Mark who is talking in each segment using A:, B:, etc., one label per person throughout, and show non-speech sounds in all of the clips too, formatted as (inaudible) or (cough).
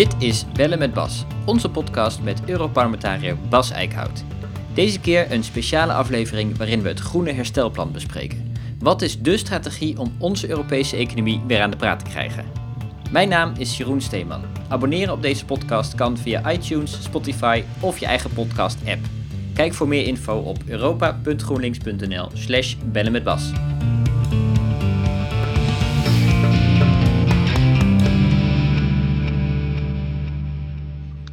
A: Dit is Bellen met Bas, onze podcast met Europarlementariër Bas Eickhout. Deze keer een speciale aflevering waarin we het Groene Herstelplan bespreken. Wat is de strategie om onze Europese economie weer aan de praat te krijgen? Mijn naam is Jeroen Steeman. Abonneren op deze podcast kan via iTunes, Spotify of je eigen podcast-app. Kijk voor meer info op europa.groenlinks.nl slash bellen met Bas.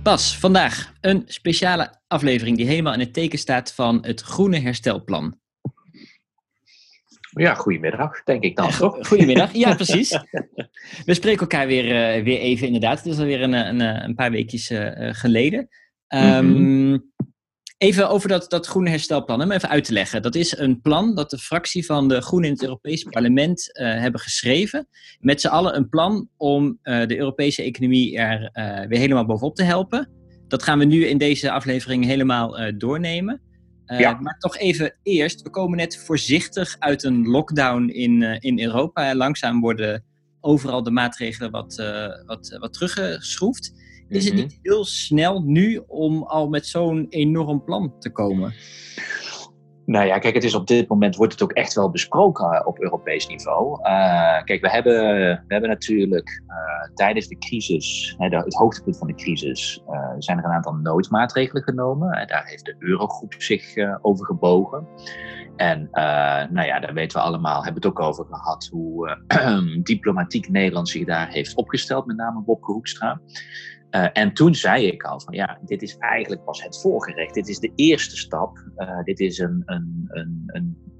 A: Bas, vandaag een speciale aflevering die helemaal in het teken staat van het Groene Herstelplan.
B: Ja, goedemiddag, denk ik dan, toch?
A: Goedemiddag, ja, (laughs) precies. We spreken elkaar weer, uh, weer even, inderdaad. Het is alweer een, een, een paar weekjes uh, geleden. Um, Even over dat, dat groene herstelplan, om even uit te leggen. Dat is een plan dat de fractie van de Groenen in het Europese parlement uh, hebben geschreven. Met z'n allen een plan om uh, de Europese economie er uh, weer helemaal bovenop te helpen. Dat gaan we nu in deze aflevering helemaal doornemen. Ja. Maar toch even eerst, we komen net voorzichtig uit een lockdown in, in Europa. Langzaam worden overal de maatregelen wat, wat, wat teruggeschroefd. Is het niet mhm. heel snel nu om al met zo'n enorm plan te komen?
B: Nou ja, kijk, het is op dit moment wordt het ook echt wel besproken eh, op Europees niveau. Uh, kijk, we hebben, we hebben natuurlijk uh, tijdens de crisis, hè, de, het hoogtepunt van de crisis, uh, zijn er een aantal noodmaatregelen genomen. En daar heeft de Eurogroep zich over gebogen. En nou ja, daar weten we allemaal, hebben we het ook over gehad, hoe (clears throat) diplomatiek Nederland zich daar heeft opgesteld, met name Bobke Hoekstra. Uh, en toen zei ik al van ja, dit is eigenlijk pas het voorgerecht. Dit is de eerste stap. Uh, dit is een, een, een,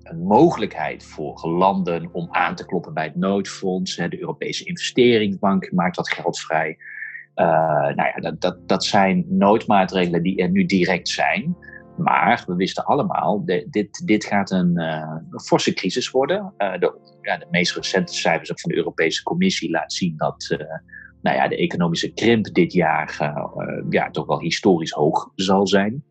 B: een, mogelijkheid voor landen om aan te kloppen bij het noodfonds. De Europese investeringsbank maakt dat geld vrij. Uh, nou ja, dat, dat, dat zijn noodmaatregelen die er nu direct zijn. Maar we wisten allemaal, dit, dit gaat een, een forse crisis worden. de, ja, de meest recente cijfers van de Europese Commissie laten zien dat nou ja, de economische krimp dit jaar uh, ja, toch wel historisch hoog zal zijn.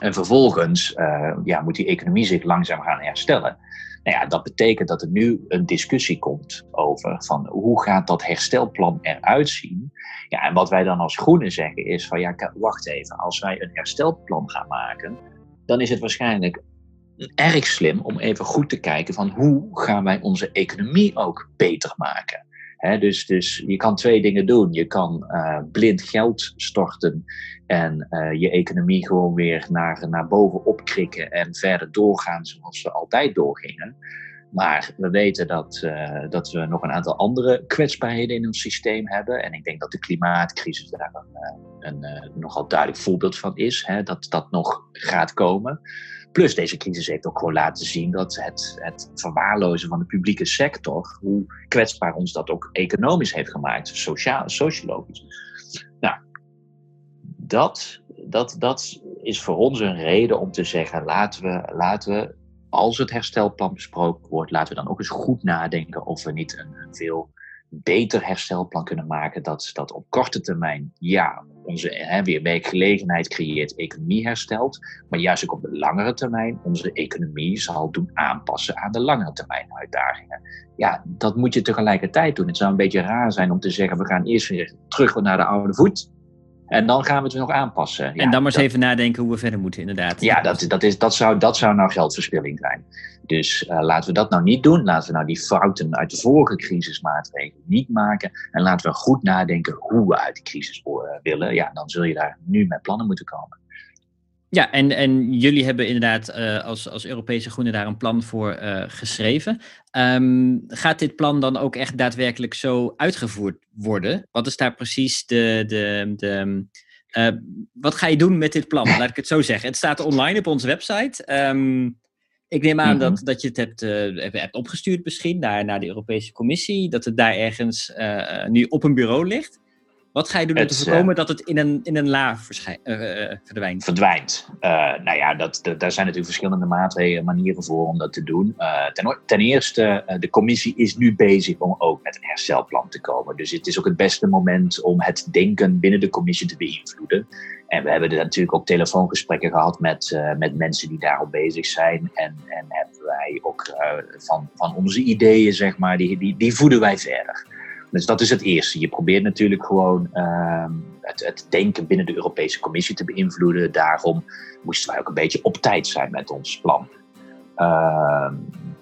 B: En vervolgens uh, ja, moet die economie zich langzaam gaan herstellen. Nou ja, dat betekent dat er nu een discussie komt over van hoe gaat dat herstelplan eruit zien. Ja, en wat wij dan als groenen zeggen is van ja, wacht even, als wij een herstelplan gaan maken, dan is het waarschijnlijk erg slim om even goed te kijken van hoe gaan wij onze economie ook beter maken dus, dus je kan twee dingen doen. Je kan uh, blind geld storten en uh, je economie gewoon weer naar, naar boven opkrikken en verder doorgaan zoals ze altijd doorgingen. Maar we weten dat, uh, dat we nog een aantal andere kwetsbaarheden in ons systeem hebben. En ik denk dat de klimaatcrisis daar een, een nogal duidelijk voorbeeld van is. Dat dat nog gaat komen. Plus deze crisis heeft ook gewoon laten zien dat het, het verwaarlozen van de publieke sector, hoe kwetsbaar ons dat ook economisch heeft gemaakt, sociaal, sociologisch. Nou, dat, dat, dat is voor ons een reden om te zeggen, laten we, laten we, als het herstelplan besproken wordt, laten we dan ook eens goed nadenken of we niet een, een veel beter herstelplan kunnen maken. Dat, dat op korte termijn, ja, onze hè, weer werkgelegenheid creëert, economie herstelt. Maar juist ook op de langere termijn onze economie zal doen aanpassen aan de langere termijn uitdagingen. Ja, dat moet je tegelijkertijd doen. Het zou een beetje raar zijn om te zeggen, we gaan eerst weer terug naar de oude voet. En dan gaan we het nog aanpassen. Ja,
A: en dan maar eens even nadenken hoe we verder moeten, inderdaad.
B: Ja, dat, dat, is, dat, zou, dat zou nou geldverspilling zijn. Dus uh, laten we dat nou niet doen. Laten we nou die fouten uit de vorige crisismaatregelen niet maken. En laten we goed nadenken hoe we uit die crisis uh, willen. Ja, dan zul je daar nu met plannen moeten komen.
A: Ja, en, en jullie hebben inderdaad uh, als, als Europese Groenen daar een plan voor uh, geschreven. Um, gaat dit plan dan ook echt daadwerkelijk zo uitgevoerd worden? Wat is daar precies de. de, de uh, wat ga je doen met dit plan? Laat ik het zo zeggen. Het staat online op onze website. Um, ik neem aan mm -hmm. dat, dat je het hebt, hebt opgestuurd misschien naar, naar de Europese Commissie. Dat het daar ergens nu op een bureau ligt. Wat ga je doen om te voorkomen uh, dat het in een, in een la uh, verdwijnt?
B: Verdwijnt. nou ja, dat, daar zijn natuurlijk verschillende maatregelen, manieren voor om dat te doen. Ten, ten, eerste, de commissie is nu bezig om ook met een herstelplan te komen. Dus het is ook het beste moment om het denken binnen de commissie te beïnvloeden. En we hebben natuurlijk ook telefoongesprekken gehad met, met mensen die daarop bezig zijn. En, en hebben wij ook van, van onze ideeën, zeg maar, die, die, die voeden wij verder. Dus dat is het eerste. Je probeert natuurlijk gewoon ehm, het, het, denken binnen de Europese Commissie te beïnvloeden. Daarom moesten wij ook een beetje op tijd zijn met ons plan. Uh,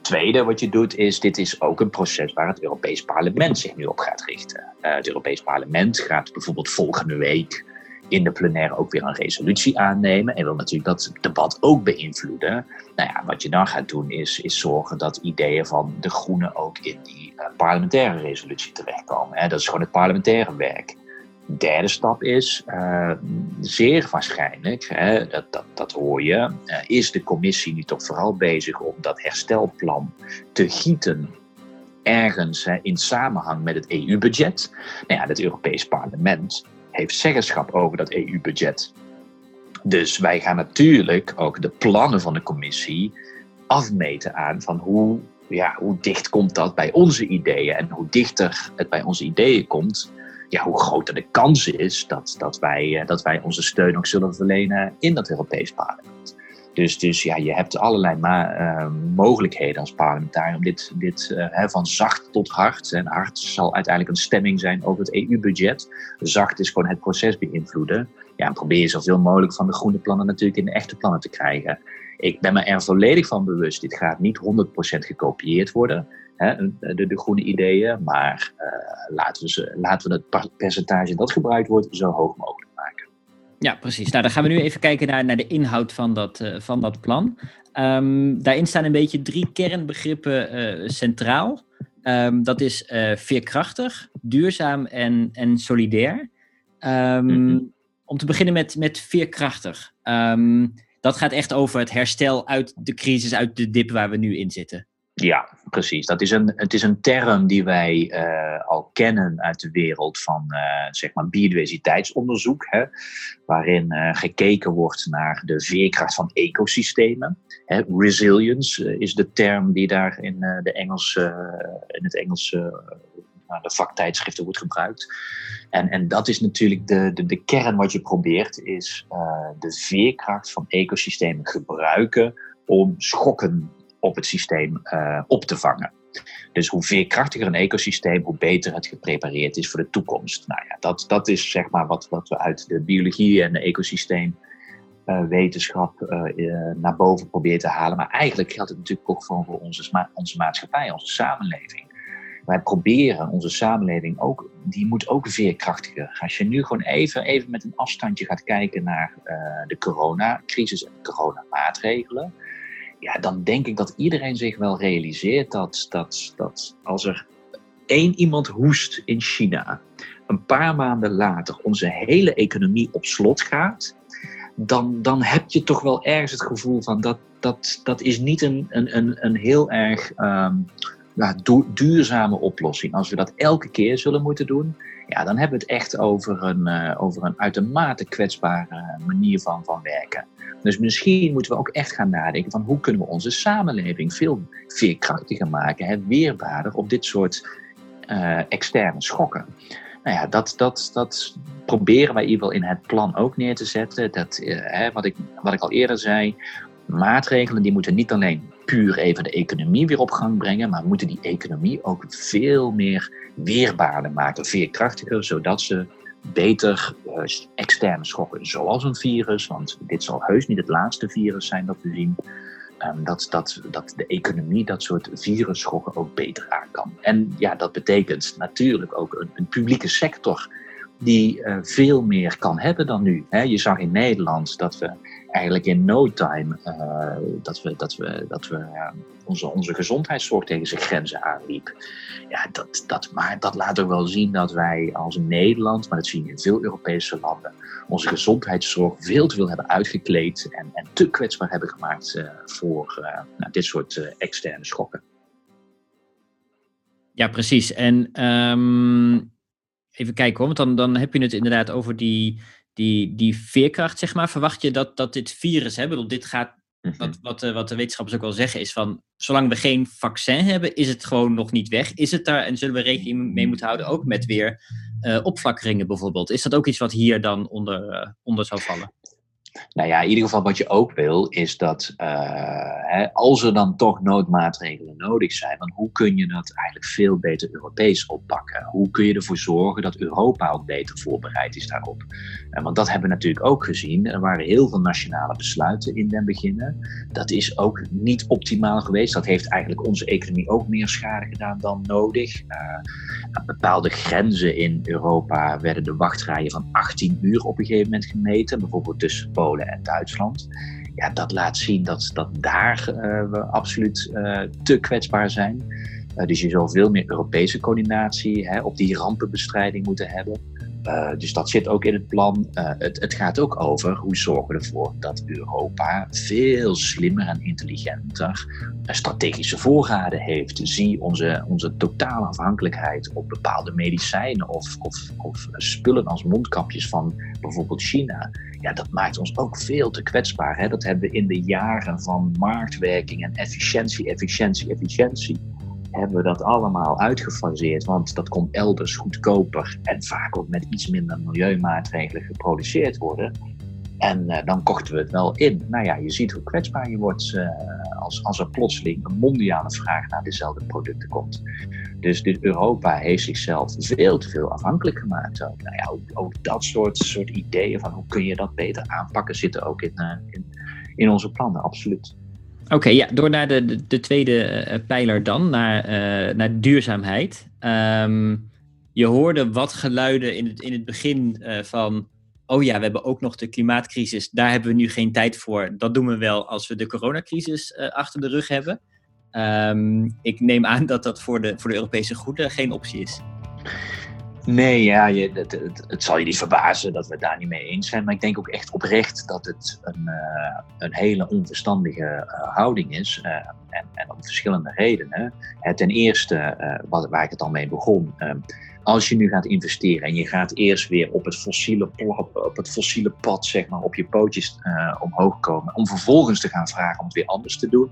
B: tweede wat je doet is, dit is ook een proces waar het Europees Parlement zich nu op gaat richten. Uh, het Europees Parlement gaat bijvoorbeeld volgende week in de plenaire ook weer een resolutie aannemen en wil natuurlijk dat debat ook beïnvloeden. Nou ja, wat je dan gaat doen is, is zorgen dat ideeën van de Groenen ook in die uh, parlementaire resolutie terechtkomen. Hè. Dat is gewoon het parlementaire werk. Derde stap is, uh, zeer waarschijnlijk, hè, dat, dat, dat hoor je, uh, is de commissie nu toch vooral bezig om dat herstelplan te gieten ergens hè, in samenhang met het EU-budget. Nou ja, het Europees Parlement heeft zeggenschap over dat EU-budget. Dus wij gaan natuurlijk ook de plannen van de commissie afmeten aan van hoe, ja, hoe dicht komt dat bij onze ideeën. En hoe dichter het bij onze ideeën komt, ja, hoe groter de kans is dat, dat, wij, eh, dat wij onze steun ook zullen verlenen in dat Europees parlement. Dus, dus ja, je hebt allerlei uh, mogelijkheden als parlementariër om dit, dit uh, van zacht tot hard. En hard zal uiteindelijk een stemming zijn over het EU-budget. Zacht is gewoon het proces beïnvloeden. Ja, en probeer je zoveel mogelijk van de groene plannen natuurlijk in de echte plannen te krijgen. Ik ben me er volledig van bewust. Dit gaat niet 100% gekopieerd worden, hè, de, de, groene ideeën. Maar uh, laten, we ze, laten we het percentage dat gebruikt wordt zo hoog mogelijk.
A: Ja, precies. Nou, dan gaan we nu even kijken naar, naar de inhoud van dat, uh, van dat plan. Um, daarin staan een beetje drie kernbegrippen uh, centraal. Um, dat is uh, veerkrachtig, duurzaam en, en solidair. Um, mm-hmm. Om te beginnen met, met veerkrachtig. dat gaat echt over het herstel uit de crisis, uit de dip waar we nu in zitten.
B: Ja, precies. Dat is een, het is een term die wij uh, al kennen uit de wereld van uh, zeg maar biodiversiteitsonderzoek, hè, waarin uh, gekeken wordt naar de veerkracht van ecosystemen. Hè. Resilience is de term die daar in, de Engels, in het Engels nou, de vaktijdschriften wordt gebruikt. En, en dat is natuurlijk de, de, de kern wat je probeert, is de veerkracht van ecosystemen gebruiken om schokken op het systeem uh, op te vangen. Dus hoe veerkrachtiger een ecosysteem, hoe beter het geprepareerd is voor de toekomst. Nou ja, dat, dat is zeg maar wat, wat we uit de biologie en de ecosysteemwetenschap uh, uh, naar boven proberen te halen. Maar eigenlijk geldt het natuurlijk ook gewoon voor onze, onze maatschappij, onze samenleving. Wij proberen onze samenleving ook, die moet ook veerkrachtiger. Als je nu gewoon even, even met een afstandje gaat kijken naar de coronacrisis en coronamaatregelen ja, dan denk ik dat iedereen zich wel realiseert dat, dat, dat als er één iemand hoest in China, een paar maanden later onze hele economie op slot gaat, dan, dan heb je toch wel ergens het gevoel van dat, dat, dat is niet een, een, een, een heel erg um, ja, duurzame oplossing. Als we dat elke keer zullen moeten doen, ja, dan hebben we het echt over een, uh, over een uitermate kwetsbare manier van, van werken. Dus misschien moeten we ook echt gaan nadenken van hoe kunnen we onze samenleving veel veerkrachtiger maken, hè, weerbaarder op dit soort uh, externe schokken. Nou ja, dat, dat, dat proberen wij in ieder geval in het plan ook neer te zetten. Dat, hè, wat, ik, wat ik al eerder zei, maatregelen die moeten niet alleen puur even de economie weer op gang brengen, maar moeten die economie ook veel meer weerbaarder maken, veerkrachtiger, zodat ze beter uh, externe schokken, zoals een virus, want dit zal heus niet het laatste virus zijn dat we zien, um, dat, dat, dat de economie dat soort virusschokken ook beter aan kan. En ja, dat betekent natuurlijk ook een, een publieke sector die uh, veel meer kan hebben dan nu. Je zag in Nederland dat we eigenlijk in no time uh, dat we, dat we, dat we uh, onze, onze gezondheidszorg tegen zijn grenzen aanliep. Ja, dat, dat, maar dat laat ook wel zien dat wij als Nederland, maar dat zien we in veel Europese landen, onze gezondheidszorg veel te veel hebben uitgekleed en, en te kwetsbaar hebben gemaakt uh, voor nou, dit soort externe schokken.
A: Ja, precies. En um, even kijken hoor, want dan, dan heb je het inderdaad over die, die, die veerkracht, zeg maar. Verwacht je dat, dat dit virus, hè, bedoel, dit gaat, mhm. wat, wat, eh, wat de wetenschappers ook wel zeggen, is van, zolang we geen vaccin hebben, is het gewoon nog niet weg. Is het daar, en zullen we rekening mee moeten houden, ook met weer uh, opflakkeringen bijvoorbeeld. Is dat ook iets wat hier dan onder, uh, onder zou vallen?
B: Nou ja, in ieder geval wat je ook wil, is dat uh, hè, als er dan toch noodmaatregelen nodig zijn, dan hoe kun je dat eigenlijk veel beter Europees oppakken? Hoe kun je ervoor zorgen dat Europa ook beter voorbereid is daarop? Want dat hebben we natuurlijk ook gezien. Er waren heel veel nationale besluiten in den beginnen. Dat is ook niet optimaal geweest. Dat heeft eigenlijk onze economie ook meer schade gedaan dan nodig. Aan bepaalde grenzen in Europa werden de wachtrijen van 18 uur op een gegeven moment gemeten, bijvoorbeeld tussen Polen en Duitsland. Ja, dat laat zien dat, dat daar uh, we absoluut uh, te kwetsbaar zijn. Uh, dus je zou veel meer Europese coördinatie hè, op die rampenbestrijding moeten hebben. Uh, dus dat zit ook in het plan. Uh, het, het, gaat ook over hoe zorgen we ervoor dat Europa veel slimmer en intelligenter strategische voorraden heeft. Zie onze, onze totale afhankelijkheid op bepaalde medicijnen of, of, of spullen als mondkapjes van bijvoorbeeld China. Ja, dat maakt ons ook veel te kwetsbaar. Hè? Dat hebben we in de jaren van marktwerking en efficiëntie, efficiëntie, efficiëntie hebben we dat allemaal uitgefaseerd, want dat kon elders goedkoper en vaak ook met iets minder milieumaatregelen geproduceerd worden. En uh, dan kochten we het wel in. Nou ja, je ziet hoe kwetsbaar je wordt uh, als, als er plotseling een mondiale vraag naar dezelfde producten komt. Dus dit Europa heeft zichzelf veel te veel afhankelijk gemaakt. Ook. Nou ja, ook, dat soort, soort ideeën van hoe kun je dat beter aanpakken zitten ook in, uh, in, in onze plannen, absoluut.
A: Oké, ja, door naar de, de, de tweede uh, pijler dan, naar, uh, naar duurzaamheid. Um, je hoorde wat geluiden in het, in het begin uh, van, oh ja, we hebben ook nog de klimaatcrisis, daar hebben we nu geen tijd voor. Dat doen we wel als we de coronacrisis achter de rug hebben. Um, ik neem aan dat dat voor de, voor de Europese goede geen optie is.
B: Nee, ja, je, het, het, zal je niet verbazen dat we het daar niet mee eens zijn. Maar ik denk ook echt oprecht dat het een, uh, een hele onverstandige uh, houding is. Uh, en, en, om verschillende redenen. ten eerste, waar ik het al mee begon. als je nu gaat investeren en je gaat eerst weer op het fossiele, op het fossiele pad, zeg maar, op je pootjes omhoog komen. Om vervolgens te gaan vragen om het weer anders te doen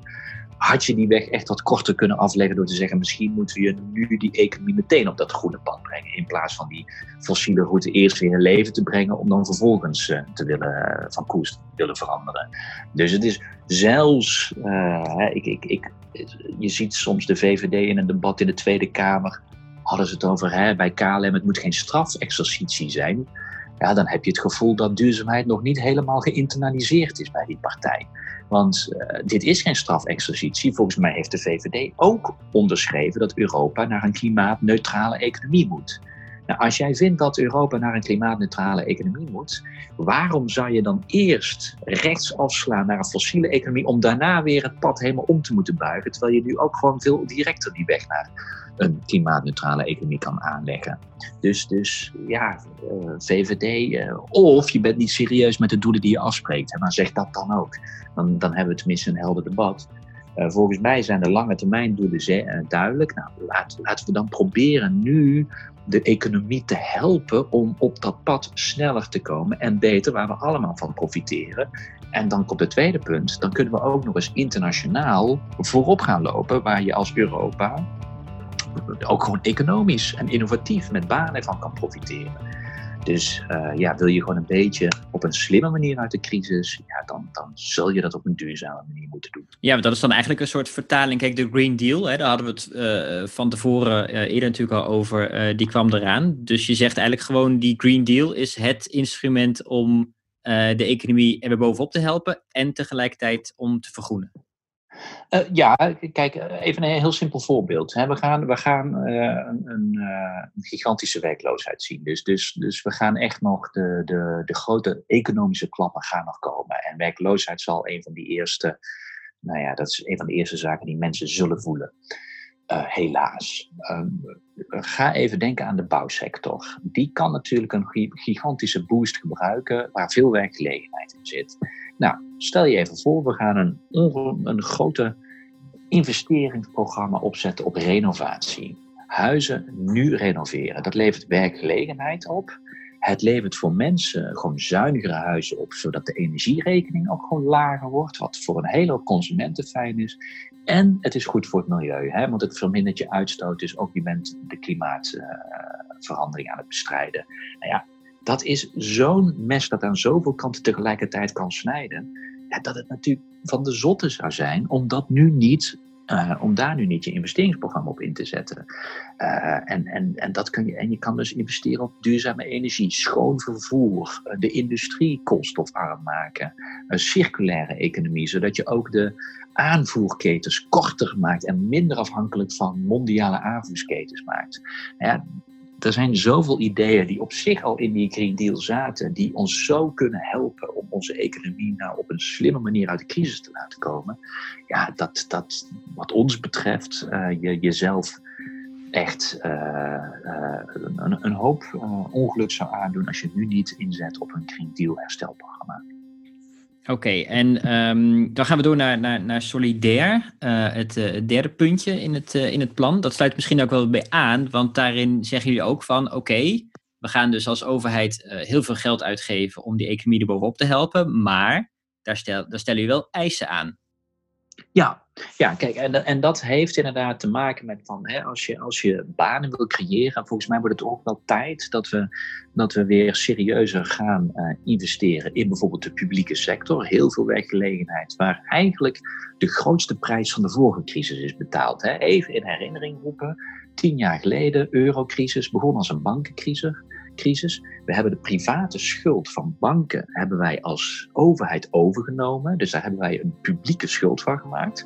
B: had je die weg echt wat korter kunnen afleggen door te zeggen, misschien moeten we nu die economie meteen op dat groene pad brengen. In plaats van die fossiele route eerst weer in leven te brengen, om dan vervolgens uh, te willen, van koers te willen veranderen. Dus het is zelfs, uh, ik, ik, ik, je ziet soms de VVD in een debat in de Tweede Kamer, hadden ze het over hè, bij KLM, het moet geen strafexercitie zijn. Ja, dan heb je het gevoel dat duurzaamheid nog niet helemaal geïnternaliseerd is bij die partij. Want uh, dit is geen strafexercitie. Volgens mij heeft de VVD ook onderschreven dat Europa naar een klimaatneutrale economie moet. Nou, als jij vindt dat Europa naar een klimaatneutrale economie moet, waarom zou je dan eerst rechts afslaan naar een fossiele economie om daarna weer het pad helemaal om te moeten buigen, terwijl je nu ook gewoon veel directer die weg naar een klimaatneutrale economie kan aanleggen. Dus, dus ja, eh, VVD, eh, of je bent niet serieus met de doelen die je afspreekt, maar zeg dat dan ook. Dan, dan hebben we tenminste een helder debat. Uh, volgens mij zijn de lange termijn doelen duidelijk. Nou, laten we dan proberen nu de economie te helpen om op dat pad sneller te komen en beter, waar we allemaal van profiteren. En dan komt het tweede punt, dan kunnen we ook nog eens internationaal voorop gaan lopen, waar je als Europa ook gewoon economisch en innovatief met banen van kan profiteren. Dus uh, ja, wil je gewoon een beetje op een slimme manier uit de crisis, ja, dan, dan zul je dat op een duurzame manier moeten doen.
A: Ja, dat is dan eigenlijk een soort vertaling. Kijk, de Green Deal, hè, daar hadden we het uh, van tevoren uh, eerder natuurlijk al over, die kwam eraan. Dus je zegt eigenlijk gewoon, die Green Deal is het instrument om de economie er bovenop te helpen en tegelijkertijd om te vergroenen.
B: Uh, ja, kijk, even een heel simpel voorbeeld. Hè. We gaan, we gaan uh, een, een, gigantische werkloosheid zien. Dus, dus, dus we gaan echt nog, de, de, de grote economische klappen gaan nog komen. En werkloosheid zal een van die eerste, nou ja, dat is een van de eerste zaken die mensen zullen voelen. helaas. Ehm, ga even denken aan de bouwsector. Die kan natuurlijk een gigantische boost gebruiken waar veel werkgelegenheid in zit. Nou, stel je even voor, we gaan een, een grote investeringsprogramma opzetten op renovatie. Huizen nu renoveren. Dat levert werkgelegenheid op. Het levert voor mensen gewoon zuinigere huizen op, zodat de energierekening ook gewoon lager wordt, wat voor een hele hoop consumenten fijn is. En het is goed voor het milieu, hè? want het vermindert je uitstoot, dus ook je bent de klimaatverandering aan het bestrijden. Nou ja, dat is zo'n mes dat aan zoveel kanten tegelijkertijd kan snijden. Ja, dat het natuurlijk van de zotte zou zijn om dat nu niet uh, om daar nu niet je investeringsprogramma op in te zetten. Uh, en, en, en, dat kun je, en je kan dus investeren op duurzame energie, schoon vervoer, uh, de industrie koolstofarm maken, een circulaire economie, zodat je ook de aanvoerketens korter maakt en minder afhankelijk van mondiale aanvoersketens maakt. Ja, er zijn zoveel ideeën die op zich al in die Green Deal zaten, die ons zo kunnen helpen om onze economie nou op een slimme manier uit de crisis te laten komen. Ja, dat, dat wat ons betreft, uh, je jezelf echt uh, uh, een, een, hoop ongeluk zou aandoen als je nu niet inzet op een Green Deal herstelprogramma.
A: Oké, en um, dan gaan we door naar, naar, naar solidair, uh, het, uh, derde puntje in het, uh, in het plan. Dat sluit misschien ook wel bij aan, want daarin zeggen jullie ook van oké, we gaan dus als overheid heel veel geld uitgeven om die economie er bovenop te helpen, maar daar, stel, daar stellen jullie wel eisen aan.
B: Ja, ja kijk, en, en dat heeft inderdaad te maken met van, hè, als, je, als je banen wil creëren, volgens mij wordt het ook wel tijd dat we, dat we weer serieuzer gaan uh, investeren in bijvoorbeeld de publieke sector. Heel veel werkgelegenheid, waar eigenlijk de grootste prijs van de vorige crisis is betaald. Hè. Even in herinnering roepen, tien jaar geleden, eurocrisis, begon als een bankencrisis crisis. We hebben de private schuld van banken hebben wij als overheid overgenomen. Dus daar hebben wij een publieke schuld van gemaakt.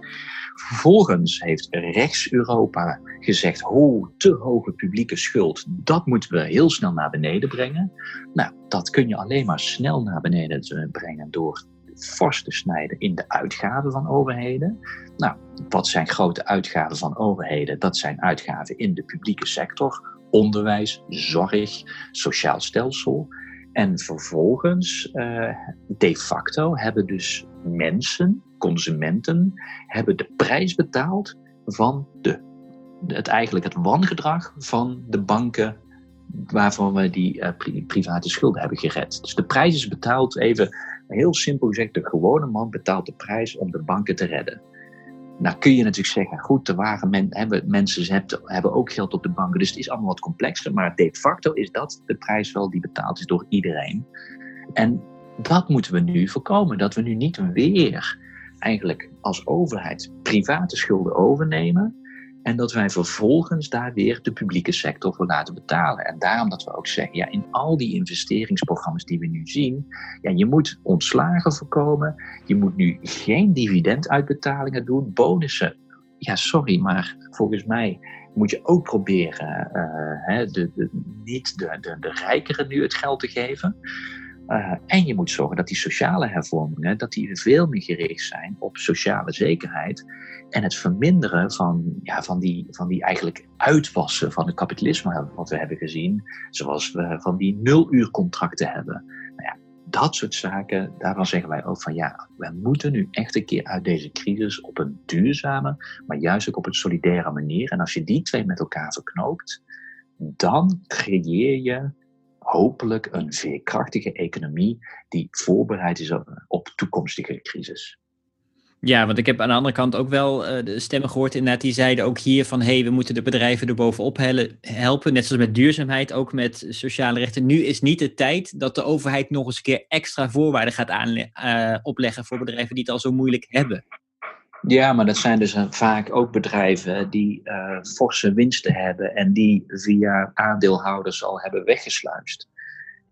B: Vervolgens heeft rechts-Europa gezegd: hoe te hoge publieke schuld, dat moeten we heel snel naar beneden brengen. Nou, dat kun je alleen maar snel naar beneden brengen door fors te snijden in de uitgaven van overheden. Nou, wat zijn grote uitgaven van overheden? Dat zijn uitgaven in de publieke sector onderwijs, zorg, sociaal stelsel. En vervolgens, uh, de facto, hebben dus mensen, consumenten, hebben de prijs betaald van de, het, eigenlijk het wangedrag van de banken waarvan we die uh, private schulden hebben gered. Dus de prijs is betaald, even heel simpel gezegd, de gewone man betaalt de prijs om de banken te redden. Nou kun je natuurlijk zeggen, goed, er waren men, hebben, mensen hebben, hebben ook geld op de banken, dus het is allemaal wat complexer. Maar de facto is dat de prijs wel die betaald is door iedereen. En dat moeten we nu voorkomen, dat we nu niet weer eigenlijk als overheid private schulden overnemen en dat wij vervolgens daar weer de publieke sector voor laten betalen. En daarom dat we ook zeggen, ja, in al die investeringsprogramma's die we nu zien, ja, je moet ontslagen voorkomen. Je moet nu geen dividenduitbetalingen doen, bonussen. Ja, sorry, maar volgens mij moet je ook proberen uh, hè, de, de, niet de, de, de rijkeren nu het geld te geven. Uh, en je moet zorgen dat die sociale hervormingen dat die veel meer gericht zijn op sociale zekerheid en het verminderen van, ja, van, die, van die eigenlijk uitwassen van het kapitalisme wat we hebben gezien, zoals we van die nuluurcontracten hebben. Nou ja, dat soort zaken, daarvan zeggen wij ook van ja, we moeten nu echt een keer uit deze crisis op een duurzame, maar juist ook op een solidaire manier. En als je die twee met elkaar verknoopt, dan creëer je hopelijk een veerkrachtige economie die voorbereid is op toekomstige crisis.
A: Ja, want ik heb aan de andere kant ook wel uh, de stemmen gehoord inderdaad die zeiden ook hier van hé, hey, we moeten de bedrijven er bovenop helpen. Net zoals met duurzaamheid, ook met sociale rechten. Nu is niet de tijd dat de overheid nog eens een keer extra voorwaarden gaat uh, opleggen voor bedrijven die het al zo moeilijk hebben.
B: Ja, maar dat zijn dus eh, vaak ook bedrijven die uh, forse winsten hebben en die via aandeelhouders al hebben weggesluist.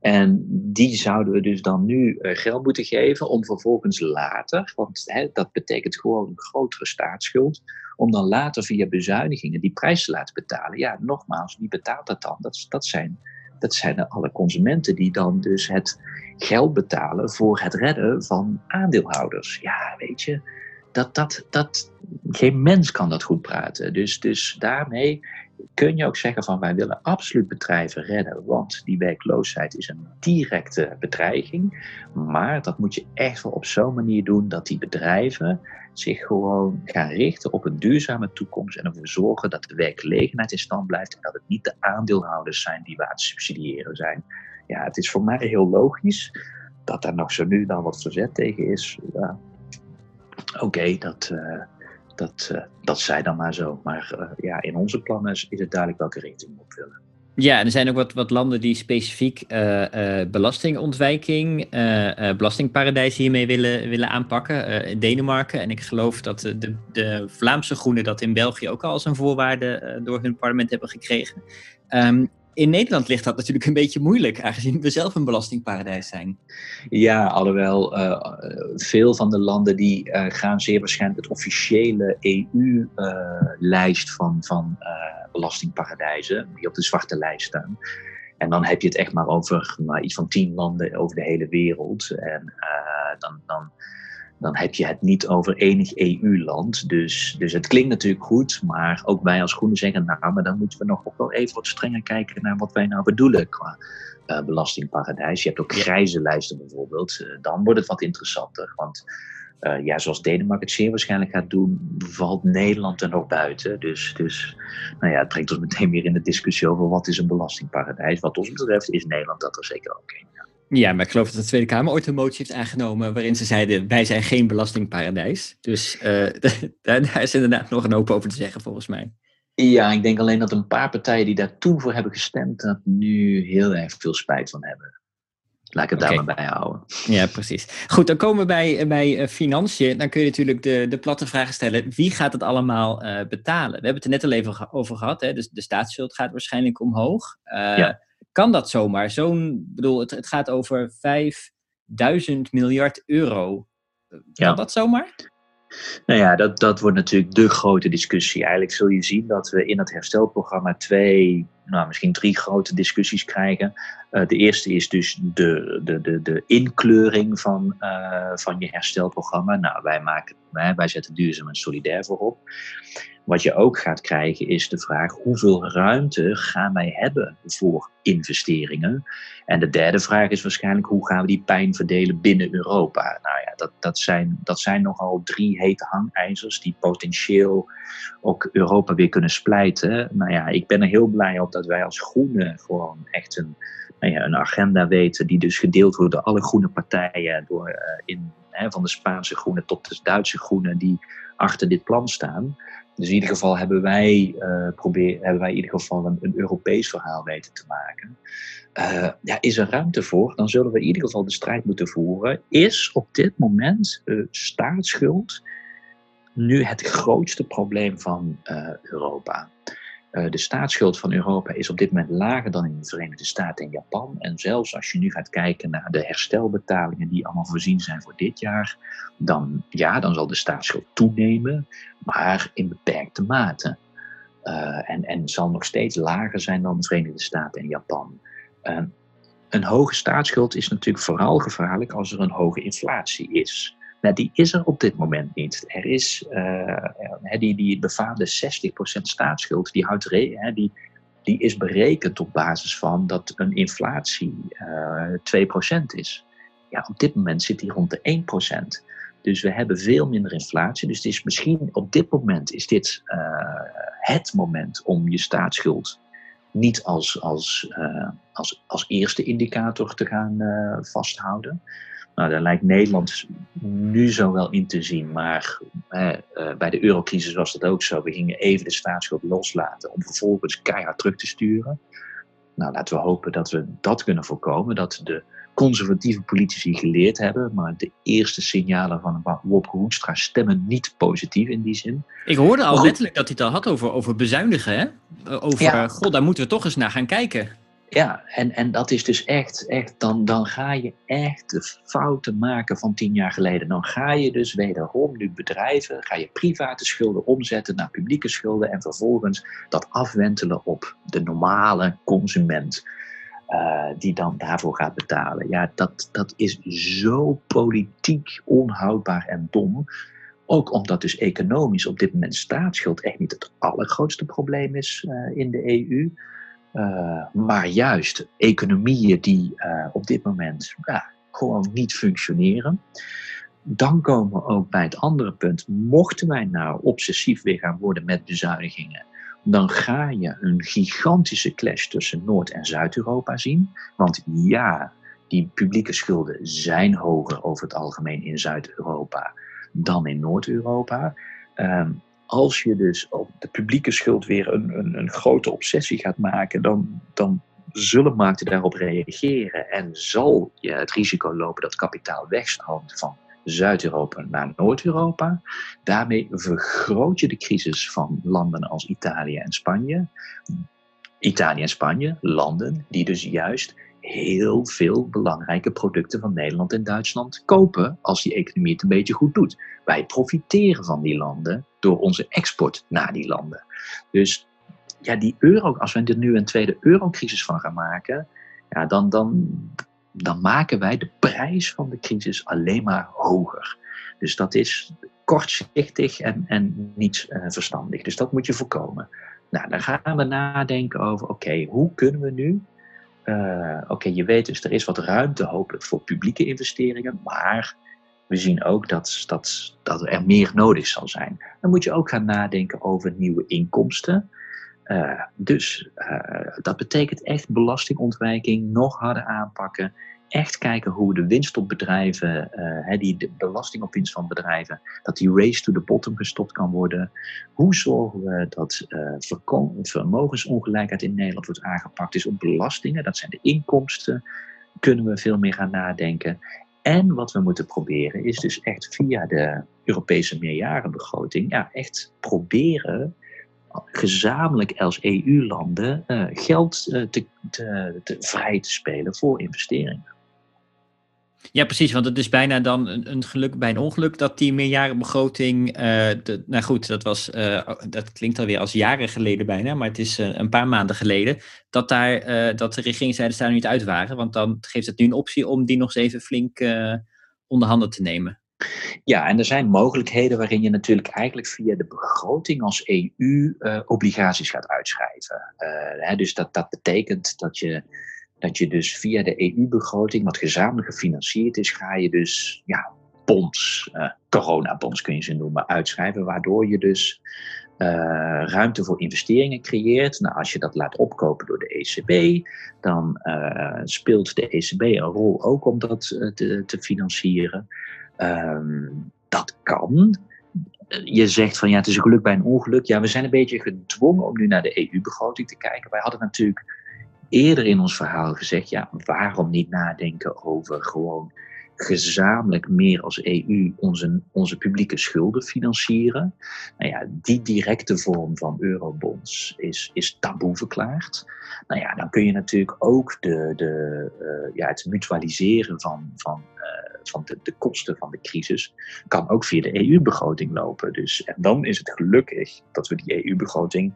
B: En die zouden we dus dan nu uh, geld moeten geven om vervolgens later, want hè, dat betekent gewoon een grotere staatsschuld, om dan later via bezuinigingen die prijs te laten betalen. Ja, nogmaals, wie betaalt dat dan? Dat, dat, zijn, dat zijn alle consumenten die dan dus het geld betalen voor het redden van aandeelhouders. Ja, weet je, dat, dat, dat, geen mens kan dat goed praten. Dus, dus daarmee kun je ook zeggen van wij willen absoluut bedrijven redden, want die werkloosheid is een directe bedreiging. Maar dat moet je echt wel op zo'n manier doen dat die bedrijven zich gewoon gaan richten op een duurzame toekomst en ervoor zorgen dat de werkgelegenheid in stand blijft en dat het niet de aandeelhouders zijn die we aan het subsidiëren zijn. Ja, het is voor mij heel logisch dat daar nog zo nu dan wat verzet tegen is. Ja, Oké, dat, uh, dat, uh, dat zij dan maar zo. Maar uh, ja, in onze plannen is het duidelijk welke richting we op willen.
A: Ja, er zijn ook wat, wat landen die specifiek belastingontwijking, belastingparadijzen hiermee willen, willen aanpakken. Denemarken. En ik geloof dat de, de Vlaamse Groenen dat in België ook al als een voorwaarde door hun parlement hebben gekregen. Um, in Nederland ligt dat natuurlijk een beetje moeilijk, aangezien we zelf een belastingparadijs zijn.
B: Ja, alhoewel uh, veel van de landen die uh, gaan zeer waarschijnlijk het officiële EU-lijst van, van belastingparadijzen, die op de zwarte lijst staan. En dan heb je het echt maar over nou, iets van tien landen over de hele wereld. En dan, dan dan heb je het niet over enig EU-land. Dus, dus het klinkt natuurlijk goed, maar ook wij als Groenen zeggen, nou, maar dan moeten we nog ook wel even wat strenger kijken naar wat wij nou bedoelen qua uh, belastingparadijs. Je hebt ook grijze lijsten bijvoorbeeld. Uh, dan wordt het wat interessanter, want uh, ja, zoals Denemarken het zeer waarschijnlijk gaat doen, valt Nederland er nog buiten. Dus, dus nou ja, het brengt ons meteen weer in de discussie over wat is een belastingparadijs. Wat ons betreft is Nederland dat er zeker ook een.
A: Ja, maar ik geloof dat de Tweede Kamer ooit een motie heeft aangenomen waarin ze zeiden, wij zijn geen belastingparadijs. Dus (laughs) uh, daar is inderdaad nog een hoop over te zeggen volgens mij.
B: Ja, ik denk alleen dat een paar partijen die daar toen voor hebben gestemd, dat nu heel erg veel spijt van hebben. Laat ik het daar maar bij houden.
A: Ja, precies. Goed, dan komen we bij, bij uh, financiën. Dan kun je natuurlijk de, de platte vragen stellen. Wie gaat het allemaal uh, betalen? We hebben het er net al even over gehad. Hè? Dus de staatsschuld gaat waarschijnlijk omhoog. Uh, ja kan dat zomaar? Zo'n, bedoel, het, het gaat over 5000 miljard euro. Kan ja. dat zomaar?
B: Nou ja, dat, dat wordt natuurlijk de grote discussie. Eigenlijk zul je zien dat we in het herstelprogramma twee, nou misschien drie grote discussies krijgen. Uh, de eerste is dus de, de, de, de inkleuring van, uh, van je herstelprogramma. Nou, wij, maken, wij, wij zetten duurzaam en solidair voorop. Wat je ook gaat krijgen is de vraag hoeveel ruimte gaan wij hebben voor investeringen? En de derde vraag is waarschijnlijk hoe gaan we die pijn verdelen binnen Europa? Nou ja, dat, dat, zijn, dat zijn nogal drie hete hangijzers die potentieel ook Europa weer kunnen splijten. Nou ja, ik ben er heel blij op dat wij als Groenen gewoon echt een, nou ja, een agenda weten die dus gedeeld wordt door alle groene partijen, door, uh, in, hè, van de Spaanse groenen tot de Duitse groenen die achter dit plan staan. Dus in ieder geval hebben wij, uh, hebben wij in ieder geval een, Europees verhaal weten te maken. Uh, ja, is er ruimte voor? Dan zullen we in ieder geval de strijd moeten voeren. Is op dit moment uh, staatsschuld nu het grootste probleem van Europa? Uh, de staatsschuld van Europa is op dit moment lager dan in de Verenigde Staten en Japan. En zelfs als je nu gaat kijken naar de herstelbetalingen die allemaal voorzien zijn voor dit jaar, dan, ja, dan zal de staatsschuld toenemen, maar in beperkte mate. Uh, en, en zal nog steeds lager zijn dan de Verenigde Staten en Japan. Uh, een hoge staatsschuld is natuurlijk vooral gevaarlijk als er een hoge inflatie is. Nou, die is er op dit moment niet. Er is uh, die, die befaamde 60% staatsschuld, die, houdt re, die, die is berekend op basis van dat een inflatie uh, eh, 2% is. Ja, op dit moment zit die rond de 1%. Dus we hebben veel minder inflatie. Dus het is misschien op dit moment is dit uh, het moment om je staatsschuld niet als, als, als, als eerste indicator te gaan vasthouden. Nou, daar lijkt Nederland nu zo wel in te zien, maar eh, bij de eurocrisis was dat ook zo. We gingen even de staatsschuld loslaten om vervolgens keihard terug te sturen. Nou, laten we hopen dat we dat kunnen voorkomen, dat de conservatieve politici geleerd hebben, maar de eerste signalen van Wopke Hoekstra stemmen niet positief in die zin.
A: Ik hoorde al letterlijk dat hij het al had over, over bezuinigen, hè? Over, ja. god, daar moeten we toch eens naar gaan kijken.
B: Ja, en, en dat is dus echt, echt dan, dan ga je echt de fouten maken van tien jaar geleden. Dan ga je dus wederom nu bedrijven, ga je private schulden omzetten naar publieke schulden en vervolgens dat afwentelen op de normale consument. Uh, die dan daarvoor gaat betalen. Ja, dat, dat is zo politiek onhoudbaar en dom. Ook omdat dus economisch op dit moment staatsschuld echt niet het allergrootste probleem is uh, in de EU. Uh, maar juist economieën die uh, op dit moment ja, gewoon niet functioneren. Dan komen we ook bij het andere punt. Mochten wij nou obsessief weer gaan worden met bezuinigingen, dan ga je een gigantische clash tussen Noord- en Zuid-Europa zien. Want ja, die publieke schulden zijn hoger over het algemeen in Zuid-Europa dan in Noord-Europa. Um, als je dus op de publieke schuld weer een, een, een grote obsessie gaat maken, dan, dan zullen markten daarop reageren en zal je het risico lopen dat kapitaal wegstroomt van Zuid-Europa naar Noord-Europa. Daarmee vergroot je de crisis van landen als Italië en Spanje. Italië en Spanje, landen die dus juist heel veel belangrijke producten van Nederland en Duitsland kopen als die economie het een beetje goed doet. Wij profiteren van die landen door onze export naar die landen. Dus ja, die euro, als we er nu een tweede eurocrisis van gaan maken, ja, dan, dan, dan maken wij de prijs van de crisis alleen maar hoger. Dus dat is kortzichtig en, en niet uh, verstandig. Dus dat moet je voorkomen. Nou, dan gaan we nadenken over, oké, hoe kunnen we nu uh, Oké, je weet dus, er is wat ruimte hopelijk voor publieke investeringen, maar we zien ook dat, dat, dat er meer nodig zal zijn. Dan moet je ook gaan nadenken over nieuwe inkomsten. Uh, dus uh, dat betekent echt belastingontwijking nog harder aanpakken echt kijken hoe de winst op bedrijven, uh, die de belasting op winst van bedrijven, dat die race to the bottom gestopt kan worden. Hoe zorgen we dat uh, vermogensongelijkheid in Nederland wordt aangepakt? Dus op belastingen, dat zijn de inkomsten, kunnen we veel meer gaan nadenken. En wat we moeten proberen is dus echt via de Europese meerjarenbegroting, ja, echt proberen gezamenlijk als EU-landen uh, geld te, te, vrij te spelen voor investeringen.
A: Ja, precies, want het is bijna dan een, geluk bij een ongeluk dat die meerjarenbegroting, uh, nou goed, dat, was, uh, dat klinkt alweer als jaren geleden bijna, maar het is uh, een paar maanden geleden, dat, daar, dat de regeringsleiders daar niet uit waren. Want dan geeft het nu een optie om die nog eens even flink onder handen te nemen.
B: Ja, en er zijn mogelijkheden waarin je natuurlijk eigenlijk via de begroting als EU obligaties gaat uitschrijven. Hè, dus dat, dat betekent dat je dat je dus via de EU-begroting, wat gezamenlijk gefinancierd is, ga je dus ja, bonds, uh, coronabonds kun je ze noemen, uitschrijven, waardoor je dus uh, ruimte voor investeringen creëert. Nou, als je dat laat opkopen door de ECB, dan uh, speelt de ECB een rol ook om dat te, te, financieren. Um, dat kan. Je zegt van ja, het is een geluk bij een ongeluk. Ja, we zijn een beetje gedwongen om nu naar de EU-begroting te kijken. Wij hadden natuurlijk eerder in ons verhaal gezegd, ja, waarom niet nadenken over gewoon gezamenlijk meer als EU onze, onze publieke schulden financieren. Nou ja, die directe vorm van eurobonds is, is taboe verklaard. Nou ja, dan kun je natuurlijk ook de, de, uh, ja, het mutualiseren van, van, uh, van de, de kosten van de crisis kan ook via de EU-begroting lopen. Dus, en dan is het gelukkig dat we die EU-begroting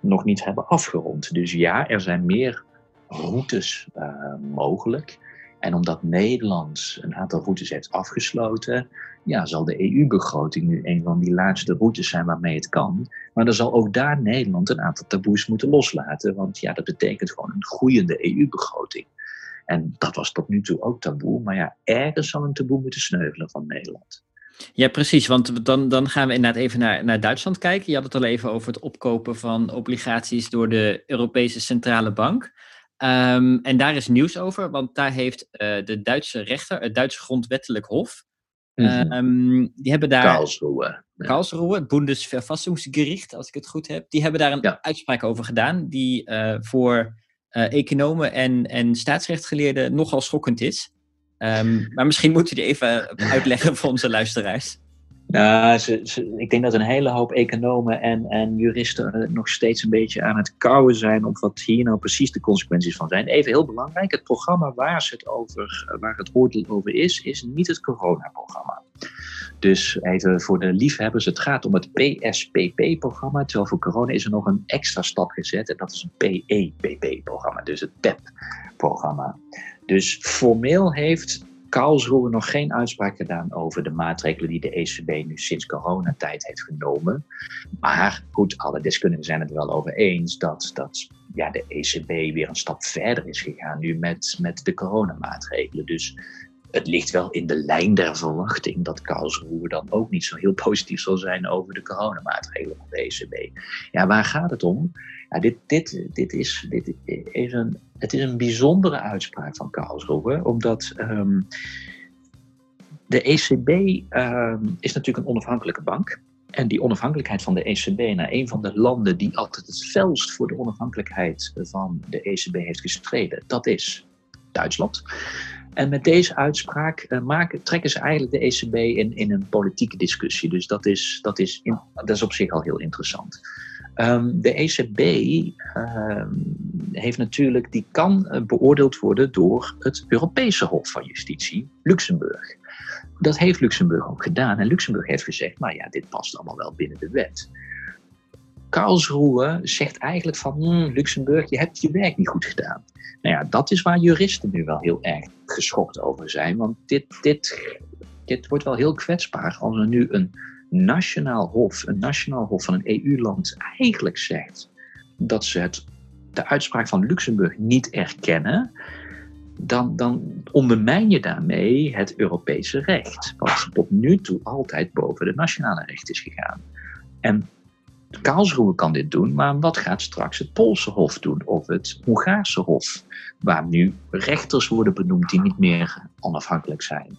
B: nog niet hebben afgerond. Dus ja, er zijn meer routes uh, mogelijk. En omdat Nederland een aantal routes heeft afgesloten, ja, zal de EU-begroting nu een van die laatste routes zijn waarmee het kan. Maar dan zal ook daar Nederland een aantal taboes moeten loslaten. Want ja, dat betekent gewoon een groeiende EU-begroting. En dat was tot nu toe ook taboe. Maar ja, ergens zal een taboe moeten sneuvelen van Nederland.
A: Ja, precies. Want dan, dan gaan we inderdaad even naar, naar Duitsland kijken. Je had het al even over het opkopen van obligaties door de Europese Centrale Bank. Um, en daar is nieuws over, want daar heeft uh, de Duitse rechter, het Duitse grondwettelijk hof, mm -hmm. um, die hebben daar...
B: Karlsruhe.
A: Karlsruhe, het Bundesverfassungsgericht, als ik het goed heb. Die hebben daar een ja. uitspraak over gedaan, die uh, voor uh, economen en, en staatsrechtgeleerden nogal schokkend is. Um, maar misschien moet u die even (laughs) uitleggen voor onze luisteraars.
B: Nou, ik denk dat een hele hoop economen en, en juristen nog steeds een beetje aan het kouwen zijn op wat hier nou precies de consequenties van zijn. Even heel belangrijk, het programma waar, ze het, over, waar het oordeel over is, is niet het coronaprogramma. Dus even voor de liefhebbers, het gaat om het PSPP-programma, terwijl voor corona is er nog een extra stap gezet en dat is een PEPP-programma, dus het PEP-programma. Dus formeel heeft Karlsruhe nog geen uitspraak gedaan over de maatregelen die de ECB nu sinds coronatijd heeft genomen. Maar goed, alle deskundigen zijn het er wel over eens dat, dat ja, de ECB weer een stap verder is gegaan nu met, met de coronamaatregelen. Dus het ligt wel in de lijn der verwachting dat Karlsruhe dan ook niet zo heel positief zal zijn over de coronamaatregelen van de ECB. Ja, waar gaat het om? Ja, dit, dit, is, dit is een, het is een bijzondere uitspraak van Karlsruhe, omdat um, de ECB um, is natuurlijk een onafhankelijke bank. En die onafhankelijkheid van de ECB naar een van de landen die altijd het felst voor de onafhankelijkheid van de ECB heeft gestreden, dat is Duitsland. En met deze uitspraak uh, maken, trekken ze eigenlijk de ECB in, in een politieke discussie. Dus dat is, dat, is dat is op zich al heel interessant. Um, de ECB um, heeft natuurlijk, die kan uh, beoordeeld worden door het Europese Hof van Justitie, Luxemburg. Dat heeft Luxemburg ook gedaan. En Luxemburg heeft gezegd, nou ja, dit past allemaal wel binnen de wet. Karlsruhe zegt eigenlijk van, hmm, Luxemburg, je hebt je werk niet goed gedaan. Nou ja, dat is waar juristen nu wel heel erg geschokt over zijn. Want dit, dit, dit wordt wel heel kwetsbaar als er nu een nationaal hof, een nationaal hof van een EU-land eigenlijk zegt dat ze het, de uitspraak van Luxemburg niet erkennen, dan, dan ondermijn je daarmee het Europese recht, wat tot nu toe altijd boven het nationale recht is gegaan. En Karlsruhe kan dit doen, maar wat gaat straks het Poolse Hof doen of het Hongaarse Hof, waar nu rechters worden benoemd die niet meer onafhankelijk zijn?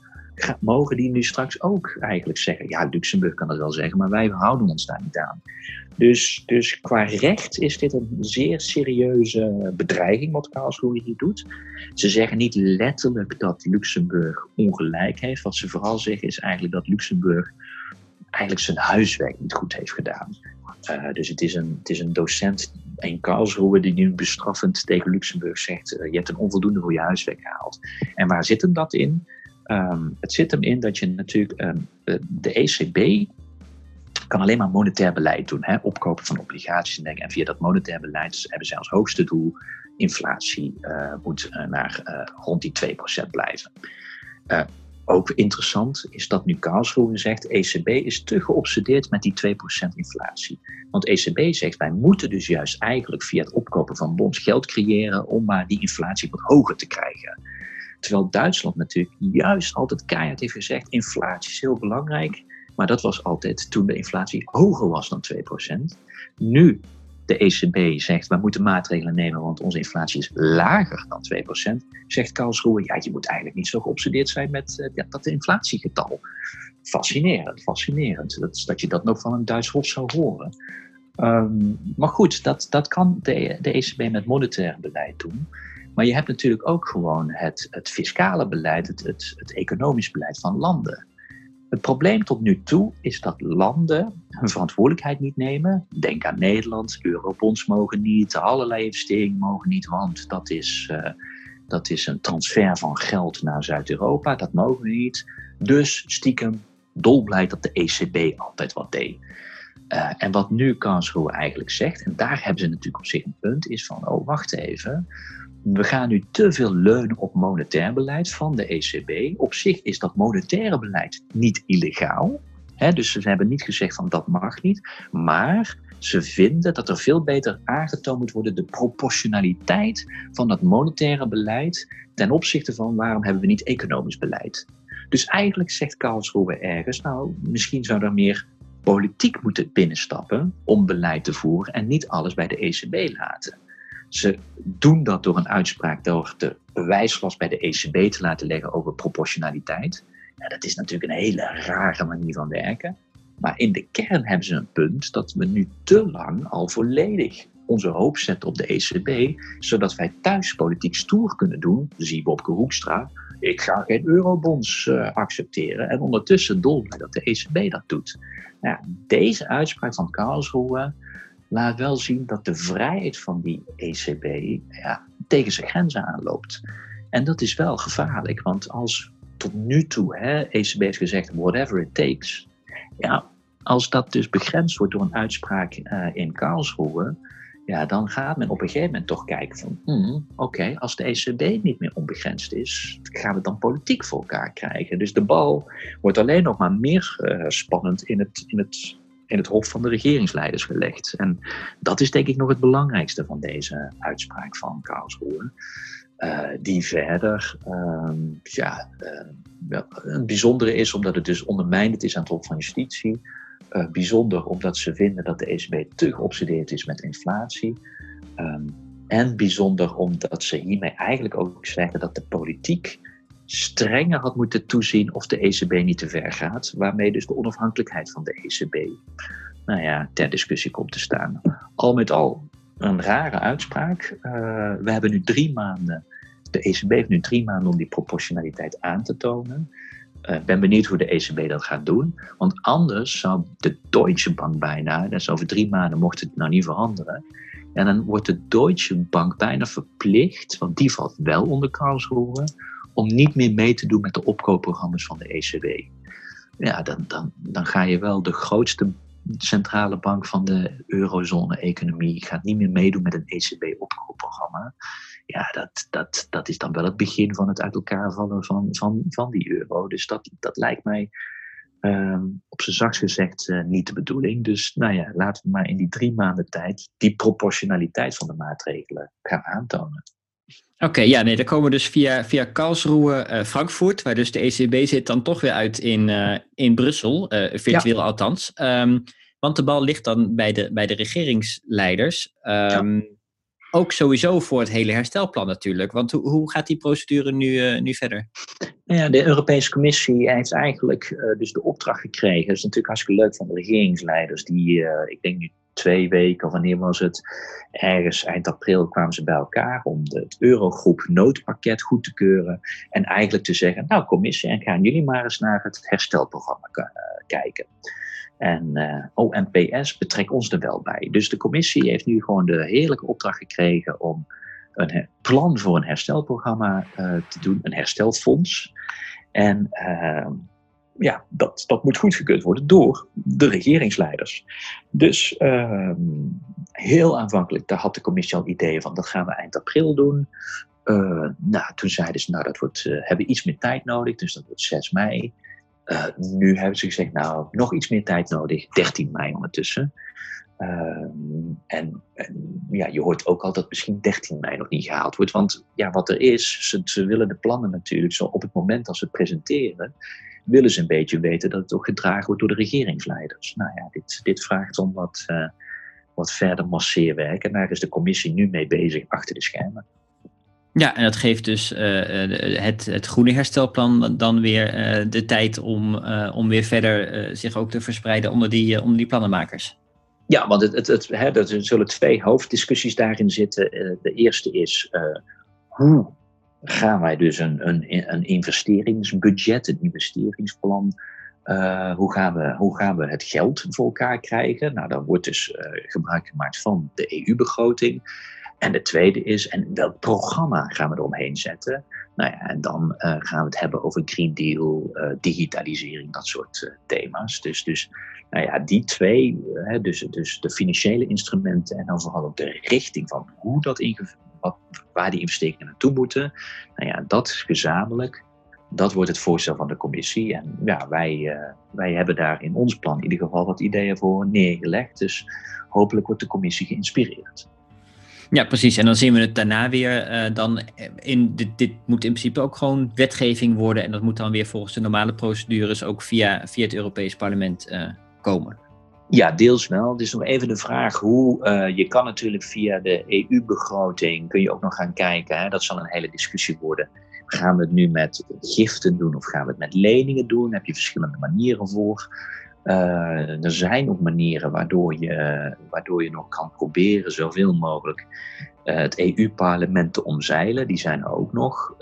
B: Mogen die nu straks ook eigenlijk zeggen, ja, Luxemburg kan dat wel zeggen, maar wij houden ons daar niet aan. Dus, dus qua recht is dit een zeer serieuze bedreiging wat Karlsruhe hier doet. Ze zeggen niet letterlijk dat Luxemburg ongelijk heeft. Wat ze vooral zeggen is eigenlijk dat Luxemburg eigenlijk zijn huiswerk niet goed heeft gedaan. Uh, dus het is, een, het is een docent in Karlsruhe die nu bestraffend tegen Luxemburg zegt: uh, Je hebt een onvoldoende voor je huiswerk gehaald. En waar zit hem dat in? Um, het zit hem in dat je natuurlijk um, de ECB kan alleen maar monetair beleid doen. Hè? Opkopen van obligaties en dingen. En via dat monetair beleid hebben zij als hoogste doel inflatie uh, moet uh, naar uh, rond die 2% blijven. ook interessant is dat nu Karlsruhe zegt, ECB is te geobsedeerd met die 2% inflatie. Want ECB zegt, wij moeten dus juist eigenlijk via het opkopen van bonds geld creëren om maar die inflatie wat hoger te krijgen. Terwijl Duitsland natuurlijk juist altijd keihard heeft gezegd, inflatie is heel belangrijk. Maar dat was altijd toen de inflatie hoger was dan 2%. Nu de ECB zegt, we moeten maatregelen nemen, want onze inflatie is lager dan 2%. Zegt Karlsruhe, ja, je moet eigenlijk niet zo geobsedeerd zijn met uh, dat inflatiegetal. Fascinerend, fascinerend. Dat, dat je dat nog van een Duits hof zou horen. Um, maar goed, dat, dat kan de, de ECB met monetair beleid doen. Maar je hebt natuurlijk ook gewoon het, het fiscale beleid, het, het, economisch beleid van landen. Het probleem tot nu toe is dat landen hun verantwoordelijkheid niet nemen. Denk aan Nederland, eurobonds mogen niet, allerlei investeringen mogen niet, want dat is, uh, dat is een transfer van geld naar Zuid-Europa, dat mogen we niet. Dus stiekem dolblij dat de ECB altijd wat deed. Uh, en wat nu Karlsruhe eigenlijk zegt, en daar hebben ze natuurlijk op zich een punt, is van, oh wacht even, we gaan nu te veel leunen op monetair beleid van de ECB. Op zich is dat monetaire beleid niet illegaal. Hè? Dus ze hebben niet gezegd van dat mag niet. Maar ze vinden dat er veel beter aangetoond moet worden de proportionaliteit van dat monetaire beleid ten opzichte van waarom hebben we niet economisch beleid. Dus eigenlijk zegt Karlsruhe ergens, nou misschien zou er meer politiek moeten binnenstappen om beleid te voeren en niet alles bij de ECB laten. Ze doen dat door een uitspraak door de bewijslast bij de ECB te laten leggen over proportionaliteit. Ja, dat is natuurlijk een hele rare manier van werken. Maar in de kern hebben ze een punt dat we nu te lang al volledig onze hoop zetten op de ECB, zodat wij thuis politiek stoer kunnen doen. Zie Bobke Hoekstra, ik ga geen eurobonds uh, accepteren. En ondertussen dolblij dat de ECB dat doet. Nou, deze uitspraak van Karlsruhe laat wel zien dat de vrijheid van die ECB ja, tegen zijn grenzen aanloopt. En dat is wel gevaarlijk, want als tot nu toe hè, ECB heeft gezegd whatever it takes, ja, als dat dus begrensd wordt door een uitspraak uh, in Karlsruhe, ja, dan gaat men op een gegeven moment toch kijken van, hmm, oké, als de ECB niet meer onbegrensd is, gaan we dan politiek voor elkaar krijgen. Dus de bal wordt alleen nog maar meer uh, spannend in het, in het in het hof van de regeringsleiders gelegd. En dat is denk ik nog het belangrijkste van deze uitspraak van Karlsruhe. Uh, die verder uh, ja, een bijzondere is omdat het dus ondermijnd is aan het Hof van Justitie. Eh, bijzonder omdat ze vinden dat de ECB te geobsedeerd is met inflatie. Um, en bijzonder omdat ze hiermee eigenlijk ook zeggen dat de politiek strenger had moeten toezien of de ECB niet te ver gaat, waarmee dus de onafhankelijkheid van de ECB nou ja, ter discussie komt te staan. Al met al een rare uitspraak. Uh, we hebben nu drie maanden, de ECB heeft nu drie maanden om die proportionaliteit aan te tonen. Ik uh, ben benieuwd hoe de ECB dat gaat doen. Want anders zou de Deutsche Bank bijna, dus over drie maanden mocht het nou niet veranderen. En dan wordt de Deutsche Bank bijna verplicht, want die valt wel onder Karlsruhe, om niet meer mee te doen met de opkoopprogramma's van de ECB. Ja, dan, dan, dan ga je wel de grootste centrale bank van de eurozone-economie gaat niet meer meedoen met een ECB-opkoopprogramma. Ja, dat, dat, dat is dan wel het begin van het uit elkaar vallen van, van, van die euro. Dus dat, dat lijkt mij ehm, op zijn zachtst gezegd uh, niet de bedoeling. Dus nou ja, laten we maar in die drie maanden tijd die proportionaliteit van de maatregelen gaan aantonen.
A: Oké, ja, nee, dan komen we dus via, via Karlsruhe, uh, Frankfurt, waar dus de ECB zit, dan toch weer uit in, uh, in Brussel, uh, virtueel ja. althans. Um, want de bal ligt dan bij de, bij de regeringsleiders. Um, ja. Ook sowieso voor het hele herstelplan natuurlijk. Want hoe, hoe gaat die procedure nu, nu verder?
B: Nou ja, de Europese Commissie heeft eigenlijk dus de opdracht gekregen. Dat is natuurlijk hartstikke leuk van de regeringsleiders, die ik denk nu twee weken, wanneer was het? Ergens eind april kwamen ze bij elkaar om het Eurogroep noodpakket goed te keuren. En eigenlijk te zeggen, nou commissie, en gaan jullie maar eens naar het herstelprogramma uh, kijken. En uh, ONPS betrekt ons er wel bij. Dus de commissie heeft nu gewoon de heerlijke opdracht gekregen om een plan voor een herstelprogramma uh, te doen, een herstelfonds. En ehm, ja, dat, dat moet goedgekeurd worden door de regeringsleiders. Dus uh, heel aanvankelijk, daar had de commissie al ideeën van, dat gaan we eind april doen. Uh, nou, toen zeiden ze, nou, dat wordt, uh, hebben iets meer tijd nodig, dus dat wordt 6 mei. Uh, nu hebben ze gezegd, nou, nog iets meer tijd nodig, 13 mei ondertussen. Ehm, en, ja, je hoort ook al dat misschien 13 mei nog niet gehaald wordt. Want ja, wat er is, ze, ze willen de plannen natuurlijk zo op het moment als ze presenteren, willen ze een beetje weten dat het ook gedragen wordt door de regeringsleiders. Nou ja, dit, dit vraagt om wat, uh, wat verder masseerwerk. En daar is de commissie nu mee bezig achter de schermen.
A: Ja, en dat geeft dus uh, het, het groene herstelplan dan weer uh, de tijd om, om weer verder zich ook te verspreiden onder die, onder die plannenmakers.
B: Ja, want het, het, het, hè, er zullen twee hoofddiscussies daarin zitten. de eerste is hoe gaan wij dus een, een, een investeringsbudget, een investeringsplan. Uh, hoe, gaan we, hoe gaan we het geld voor elkaar krijgen? Nou, dan wordt dus uh, gebruik gemaakt van de EU-begroting. En de tweede is, en welk programma gaan we eromheen zetten? Nou ja, en dan uh, gaan we het hebben over Green Deal, digitalisering, dat soort thema's. Dus, dus nou ja, die twee, dus, dus de financiële instrumenten en dan vooral ook de richting van hoe dat waar die investeringen naartoe moeten. Nou ja, dat gezamenlijk, dat wordt het voorstel van de commissie. En ja, wij, uh, wij hebben daar in ons plan in ieder geval wat ideeën voor neergelegd. Dus hopelijk wordt de commissie geïnspireerd.
A: Ja, precies. En dan zien we het daarna weer. Uh, dan in dit, moet in principe ook gewoon wetgeving worden. En dat moet dan weer volgens de normale procedures ook via, via het Europees Parlement uh, komen.
B: Ja, deels wel. Is nog even de vraag hoe. Uh, je kan natuurlijk via de EU-begroting. kun je ook nog gaan kijken. Hè, dat zal een hele discussie worden. Gaan we het nu met giften doen of gaan we het met leningen doen? Daar heb je verschillende manieren voor. Uh, er zijn ook manieren waardoor je, waardoor je nog kan proberen zoveel mogelijk uh, het EU-parlement te omzeilen. Die zijn er ook nog.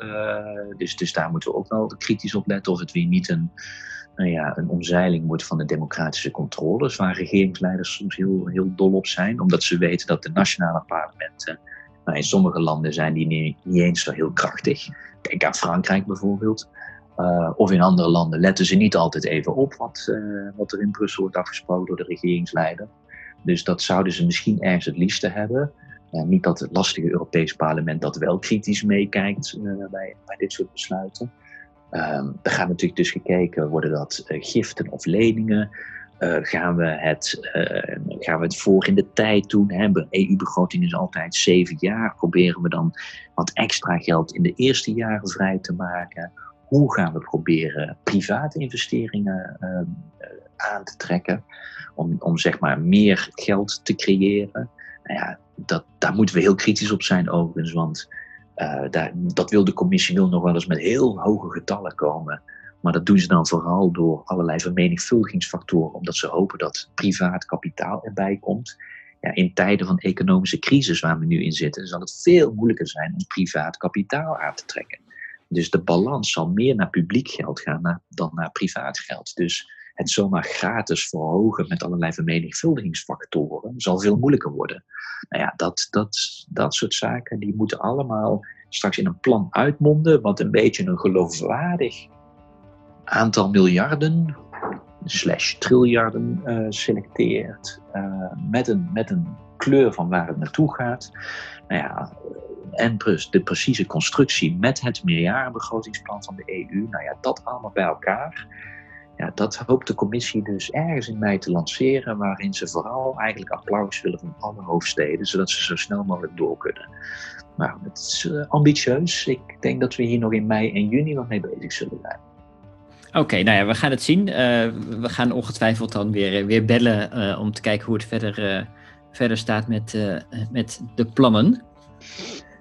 B: dus, dus daar moeten we ook wel kritisch op letten of het weer niet een nou ja, een omzeiling wordt van de democratische controles, waar regeringsleiders soms heel, heel dol op zijn, omdat ze weten dat de nationale parlementen nou, in sommige landen zijn die niet, eens zo heel krachtig. Kijk aan Frankrijk bijvoorbeeld. Uh, of in andere landen letten ze niet altijd even op wat, uh, wat er in Brussel wordt afgesproken door de regeringsleider. Dus dat zouden ze misschien ergens het liefste hebben. Uh, niet dat het lastige Europees parlement dat wel kritisch meekijkt bij, bij dit soort besluiten. Um, er gaat natuurlijk dus gekeken, worden dat uh, giften of leningen? Uh, gaan, we het, uh, gaan we het voor in de tijd doen? De EU-begroting is altijd zeven jaar. Proberen we dan wat extra geld in de eerste jaren vrij te maken? Hoe gaan we proberen private investeringen ehm, aan te trekken? Om, om zeg maar meer geld te creëren? Nou ja, dat, daar moeten we heel kritisch op zijn overigens, want daar, dat wil de commissie wil nog wel eens met heel hoge getallen komen. Maar dat doen ze dan vooral door allerlei vermenigvuldigingsfactoren, omdat ze hopen dat privaat kapitaal erbij komt. Ja, in tijden van economische crisis waar we nu in zitten, zal het veel moeilijker zijn om privaat kapitaal aan te trekken. Dus de balans zal meer naar publiek geld gaan dan naar privaat geld. Dus het zomaar gratis verhogen met allerlei vermenigvuldigingsfactoren zal veel moeilijker worden. Nou ja, dat, dat, dat soort zaken die moeten allemaal straks in een plan uitmonden, wat een beetje een geloofwaardig aantal miljarden slash triljarden uh, selecteert, uh, met, een, met een kleur van waar het naartoe gaat. Nou ja, en de precieze constructie met het meerjarenbegrotingsplan van de EU, nou ja, dat allemaal bij elkaar. Ja, dat hoopt de commissie dus ergens in mei te lanceren, waarin ze vooral eigenlijk applaus willen van alle hoofdsteden, zodat ze zo snel mogelijk door kunnen. Maar het is uh, ambitieus. Ik denk dat we hier nog in mei en juni wat mee bezig zullen zijn.
A: Oké, nou ja, we gaan het zien. Uh, we gaan ongetwijfeld dan weer, weer bellen uh, om te kijken hoe het verder, verder staat met, met de plannen.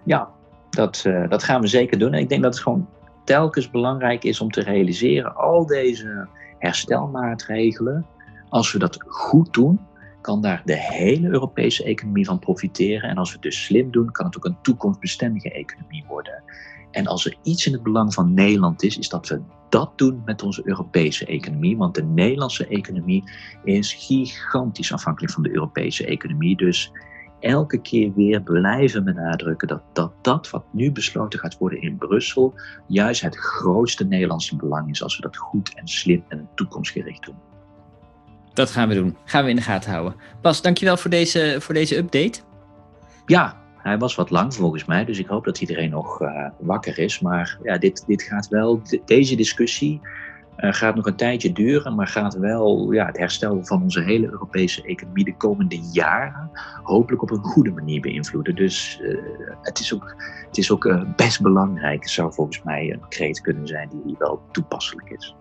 B: Ja, dat, dat gaan we zeker doen. En ik denk dat het gewoon telkens belangrijk is om te realiseren, al deze herstelmaatregelen, als we dat goed doen, kan daar de hele Europese economie van profiteren. En als we het dus slim doen, kan het ook een toekomstbestendige economie worden. En als er iets in het belang van Nederland is, is dat we dat doen met onze Europese economie. Want de Nederlandse economie is gigantisch afhankelijk van de Europese economie. Dus elke keer weer blijven benadrukken dat, dat dat wat nu besloten gaat worden in Brussel, juist het grootste Nederlandse belang is als we dat goed en slim en toekomstgericht doen.
A: Dat gaan we doen. Gaan we in de gaten houden. Bas, dankjewel voor deze, voor deze update.
B: Ja, hij was wat lang volgens mij, dus ik hoop dat iedereen nog uh, wakker is. Maar ja, dit, dit gaat wel, deze discussie uh, gaat nog een tijdje duren, maar gaat wel ja, het herstel van onze hele Europese economie de komende jaren hopelijk op een goede manier beïnvloeden. Dus uh, het is ook, het is ook best belangrijk, het zou volgens mij een kreet kunnen zijn die wel toepasselijk is.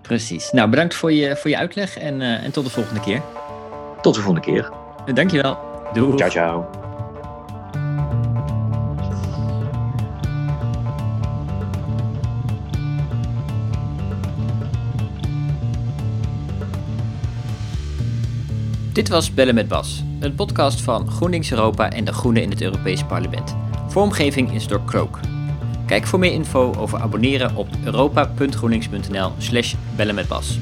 A: Precies. Nou, bedankt voor je, voor je uitleg en, en tot de volgende keer.
B: Tot de volgende keer.
A: Dankjewel. Doei.
B: Ciao, ciao.
A: Dit was Bellen met Bas, een podcast van GroenLinks Europa en de Groenen in het Europees Parlement. Vormgeving is door Krook. Kijk voor meer info over abonneren op europa.groenlinks.nl slash bellenmetbas.